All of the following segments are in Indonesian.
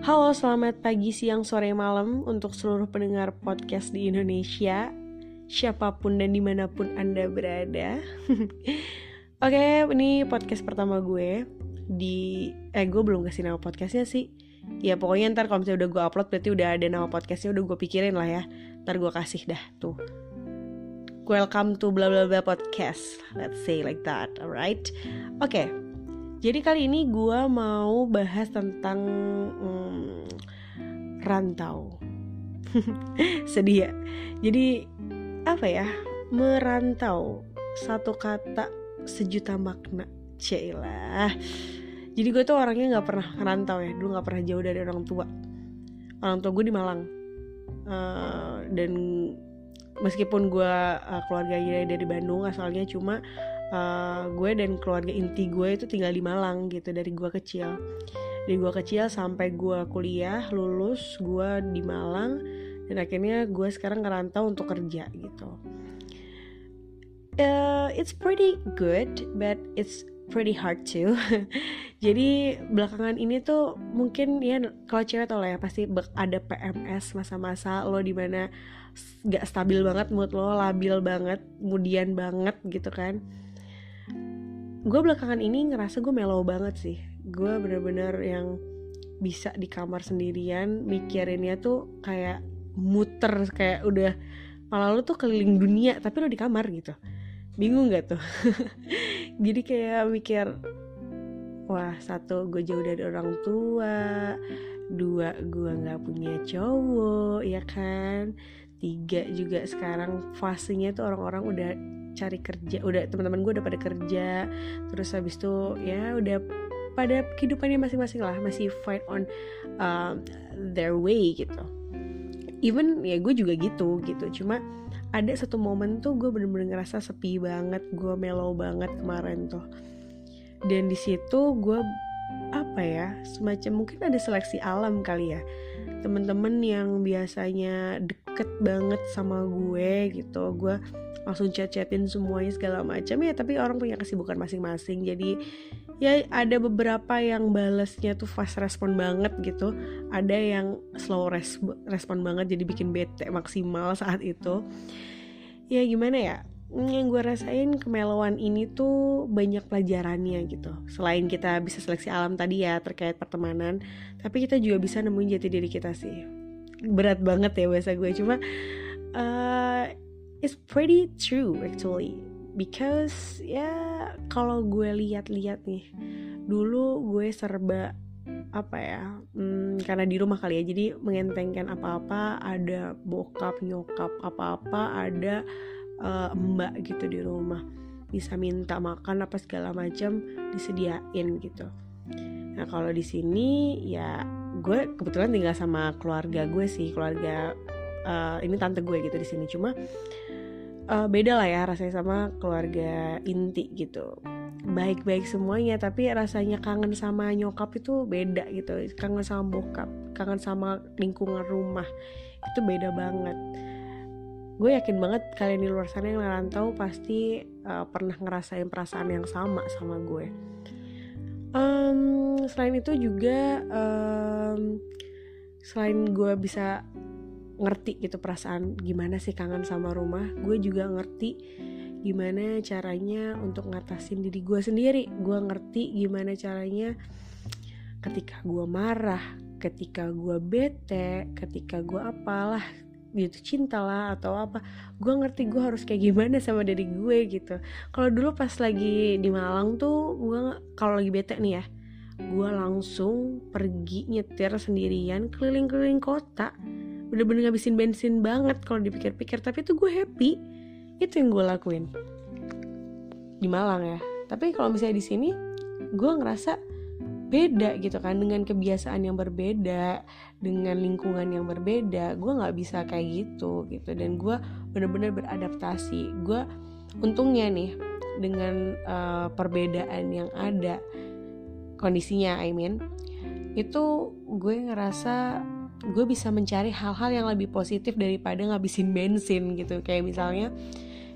Halo, selamat pagi, siang, sore, malam untuk seluruh pendengar podcast di Indonesia Siapa pun dan di mana pun Anda berada. Oke, ini podcast pertama gue di Eh, gue belum kasih nama podcastnya sih. Ya pokoknya ntar kalau misalnya udah gue upload berarti udah ada nama podcastnya udah gue pikirin lah ya. Ntar gue kasih dah tuh. Welcome to bla bla bla podcast. Let's say like that, alright? Oke, jadi kali ini gue mau bahas tentang hmm, rantau. Sedih ya. Jadi apa ya? Merantau satu kata sejuta makna. Cailah. Jadi gue tuh orangnya nggak pernah ngerantau ya. Dulu nggak pernah jauh dari orang tua. Orang tua gue di Malang. Uh, dan meskipun gue uh, keluarganya dari Bandung asalnya cuma uh, gue dan keluarga inti gue itu tinggal di Malang gitu dari gue kecil. Dari gue kecil sampai gue kuliah lulus gue di Malang dan akhirnya gue sekarang ngerantau untuk kerja gitu. Uh, it's pretty good but it's pretty hard too jadi belakangan ini tuh mungkin ya kalau cewek tau lah ya pasti ada PMS masa-masa lo di mana gak stabil banget mood lo labil banget kemudian banget gitu kan gue belakangan ini ngerasa gue mellow banget sih. Gue bener-bener yang bisa di kamar sendirian mikirinnya tuh kayak muter kayak udah malah lu tuh keliling dunia tapi lo di kamar gitu. Bingung gak tuh? Jadi kayak mikir wah satu gue jauh dari orang tua dua gue nggak punya cowok ya kan tiga juga sekarang. Fasenya tuh orang-orang udah cari kerja udah teman-teman gue udah pada kerja. Terus habis itu ya udah pada kehidupannya masing-masing lah masih fight on uh, their way gitu. Even ya gue juga gitu gitu. Cuma ada satu momen tuh gue bener-bener ngerasa sepi banget gue mellow banget kemarin tuh. Dan di situ gue apa ya semacam mungkin ada seleksi alam kali ya. Temen-temen yang biasanya deket banget sama gue gitu. Gue langsung chat-chatin semuanya segala macam ya tapi orang punya kesibukan masing-masing. Jadi ya ada beberapa yang balesnya tuh fast respon banget gitu. Ada yang slow res respon banget jadi bikin bete maksimal saat itu. Ya gimana ya? Yang gue rasain kemelowan ini tuh banyak pelajarannya gitu. Selain kita bisa seleksi alam tadi ya terkait pertemanan tapi kita juga bisa nemuin jati diri kita sih berat banget ya bahasa gue. Cuma uh, it's pretty true actually. Because ya kalau gue lihat-lihat nih dulu gue serba apa ya hmm, karena di rumah kali ya jadi mengentengkan apa-apa ada bokap nyokap apa-apa ada uh, mbak gitu di rumah. Bisa minta makan apa segala macam disediain gitu. Nah kalau di sini ya gue kebetulan tinggal sama keluarga gue sih keluarga uh, ini tante gue gitu di sini. Cuma uh, beda lah ya rasanya sama keluarga inti gitu. Baik-baik semuanya tapi rasanya kangen sama nyokap itu beda gitu. Kangen sama bokap kangen sama lingkungan rumah itu beda banget. Gue yakin banget kalian di luar sana yang ngerantau pasti uh, pernah ngerasain perasaan yang sama sama gue um, selain itu juga um, selain gue bisa ngerti gitu perasaan gimana sih kangen sama rumah gue juga ngerti gimana caranya untuk ngatasin diri gue sendiri. Gue ngerti gimana caranya ketika gue marah ketika gue bete ketika gue apalah gitu cinta lah atau apa gue ngerti gue harus kayak gimana sama diri gue gitu. Kalau dulu pas lagi di Malang tuh gue kalau lagi bete nih ya gue langsung pergi nyetir sendirian keliling-keliling kota. Bener-bener ngabisin bensin banget kalau dipikir-pikir tapi itu gue happy. Itu yang gue lakuin. Di Malang ya. Tapi kalau misalnya di sini gue ngerasa beda gitu kan dengan kebiasaan yang berbeda dengan lingkungan yang berbeda gue nggak bisa kayak gitu gitu. Dan gue bener-bener beradaptasi. Gue untungnya nih dengan uh, perbedaan yang ada kondisinya I mean itu gue ngerasa gue bisa mencari hal-hal yang lebih positif daripada ngabisin bensin gitu. Kayak misalnya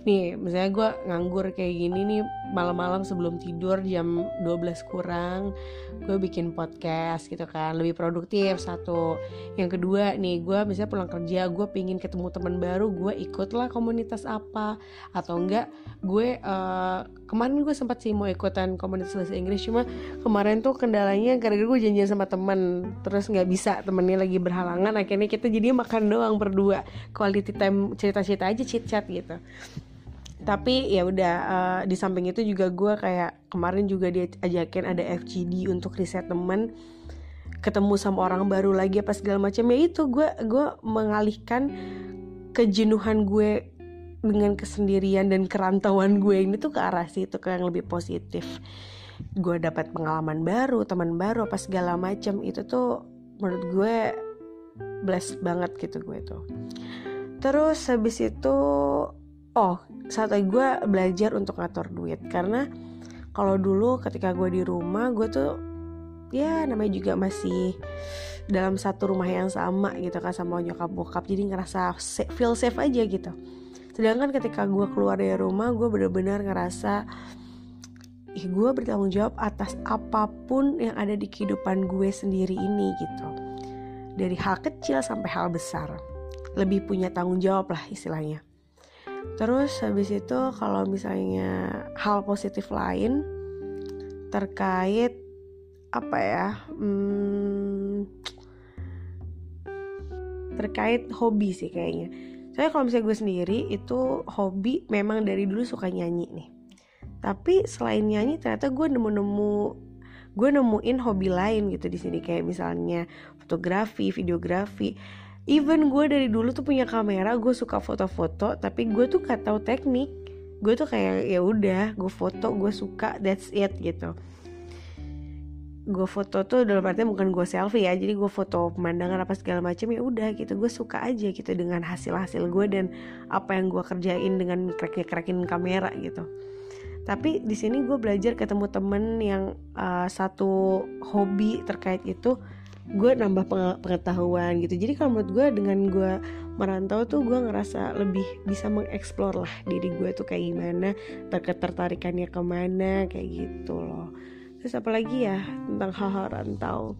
nih misalnya gue nganggur kayak gini nih malam-malam sebelum tidur jam 12 kurang gue bikin podcast gitu kan lebih produktif satu. Yang kedua nih gue misalnya pulang kerja gue pingin ketemu teman baru gue ikutlah komunitas apa. Atau enggak gue uh, kemarin gue sempat sih mau ikutan komunitas bahasa Inggris cuma kemarin tuh kendalanya gara-gara gue janjian sama temen terus nggak bisa temennya lagi berhalangan akhirnya kita jadi makan doang berdua. Quality time cerita-cerita aja chit chat gitu tapi ya udah uh, di samping itu juga gue kayak kemarin juga dia ajakin ada FGD untuk riset temen. Ketemu sama orang baru lagi apa segala macam. Ya itu gue gue mengalihkan kejenuhan gue dengan kesendirian dan kerantauan gue ini tuh ke arah situ ke yang lebih positif. Gue dapat pengalaman baru teman baru apa segala macam. Itu tuh menurut gue blessed banget gitu gue tuh. Terus habis itu oh saat gue belajar untuk ngatur duit. Karena kalau dulu ketika gue di rumah gue tuh ya namanya juga masih dalam satu rumah yang sama gitu kan sama nyokap bokap. Jadi ngerasa feel safe aja gitu. Sedangkan ketika gue keluar dari rumah gue bener-bener ngerasa ih gue bertanggung jawab atas apa pun yang ada di kehidupan gue sendiri ini gitu. Dari hal kecil sampai hal besar. Lebih punya tanggung jawab lah istilahnya Terus habis itu kalau misalnya hal positif lain terkait apa ya? Hmm, terkait hobi sih kayaknya. Saya kalau misalnya gue sendiri itu hobi memang dari dulu suka nyanyi nih. Tapi selain nyanyi ternyata gue nemu-nemu gue nemuin hobi lain gitu di sini kayak misalnya fotografi, videografi even gue dari dulu tuh punya kamera gue suka foto-foto tapi gue tuh gak tahu teknik. Gue tuh kayak ya udah gue foto gue suka that's it gitu. Gue foto tuh dalam artinya bukan gue selfie ya jadi gue foto pemandangan apa segala macam ya udah gitu gue suka aja gitu dengan hasil hasil gue dan apa yang gue kerjain dengan crack crackin kamera gitu tapi di sini gue belajar ketemu temen yang uh, satu hobi terkait itu gue nambah pengetahuan gitu. Jadi kalau menurut gue dengan gue merantau tuh gue ngerasa lebih bisa mengeksplor lah diri gue tuh kayak gimana terketarikannya ke mana kayak gitu loh. Terus apalagi ya tentang hal-hal rantau?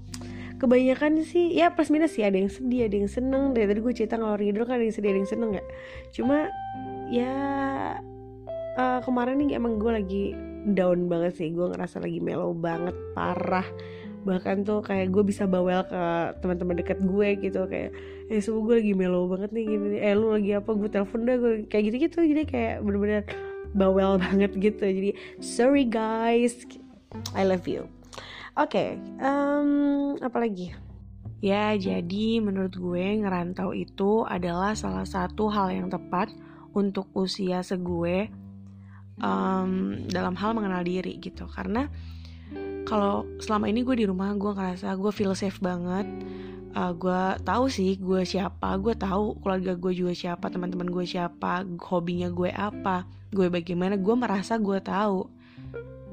Kebanyakan sih ya plus minus sih ada yang sedih ada yang seneng. Dari tadi gue cerita ngalor ngidul kan ada yang sedih ada yang seneng ya cuma ya uh, kemarin nih emang gue lagi down banget sih. Gue ngerasa lagi mellow banget parah. Bahkan tuh kayak gue bisa bawel ke teman-teman dekat gue gitu. Kayak eh semua gue lagi melo banget nih gini eh lu lagi apa? Gue telepon dah gue kayak gitu gitu jadi kayak bener-bener bawel banget gitu. Jadi sorry guys. I love you. Oke okay, um, apa lagi? Ya jadi menurut gue ngerantau itu adalah salah satu hal yang tepat untuk usia segue um, dalam hal mengenal diri gitu. Karena kalau selama ini gue di rumah gue ngerasa gue feel safe banget. Uh, gue tahu sih gue siapa gue tahu keluarga gue juga siapa teman-teman gue siapa hobinya gue apa gue bagaimana gue merasa gue tahu.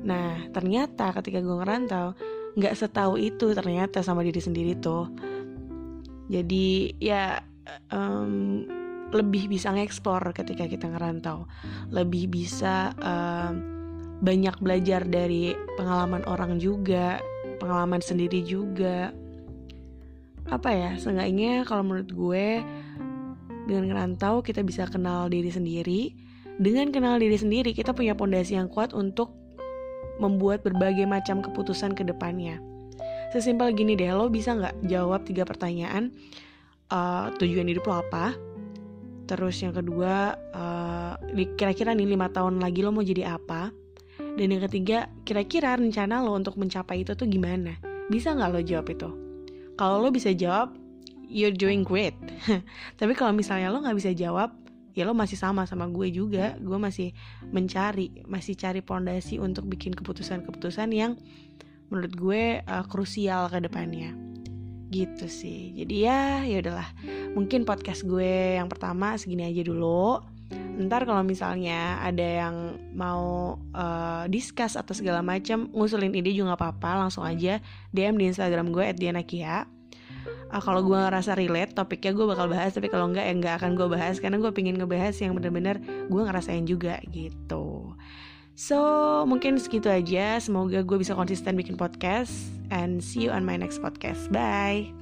Nah ternyata ketika gue ngerantau nggak setahu itu ternyata sama diri sendiri tuh. Jadi ya um, lebih bisa ngeksplor ketika kita ngerantau lebih bisa um, banyak belajar dari pengalaman orang juga, pengalaman sendiri juga. Apa ya, seenggaknya kalau menurut gue dengan ngerantau kita bisa kenal diri sendiri. Dengan kenal diri sendiri kita punya pondasi yang kuat untuk membuat berbagai macam keputusan ke depannya. Sesimpel gini deh, lo bisa nggak jawab tiga pertanyaan uh, tujuan hidup lo apa? Terus yang kedua, uh, kira-kira nih lima tahun lagi lo mau jadi apa? Dan yang ketiga, kira-kira rencana lo untuk mencapai itu tuh gimana? Bisa nggak lo jawab itu? Kalau lo bisa jawab, you're doing great. Tapi kalau misalnya lo nggak bisa jawab, ya lo masih sama sama gue juga. Gue masih mencari, masih cari pondasi untuk bikin keputusan-keputusan yang menurut gue uh, krusial ke depannya. Gitu sih. Jadi ya, ya udahlah. Mungkin podcast gue yang pertama segini aja dulu. Ntar kalau misalnya ada yang mau uh, discuss atau segala macam ngusulin ide juga gak apa-apa langsung aja DM di Instagram gue @dianakia. Uh, kalau gue ngerasa relate topiknya gue bakal bahas tapi kalau enggak ya enggak akan gue bahas karena gue pingin ngebahas yang bener-bener gue ngerasain juga gitu. So mungkin segitu aja. Semoga gue bisa konsisten bikin podcast and see you on my next podcast. Bye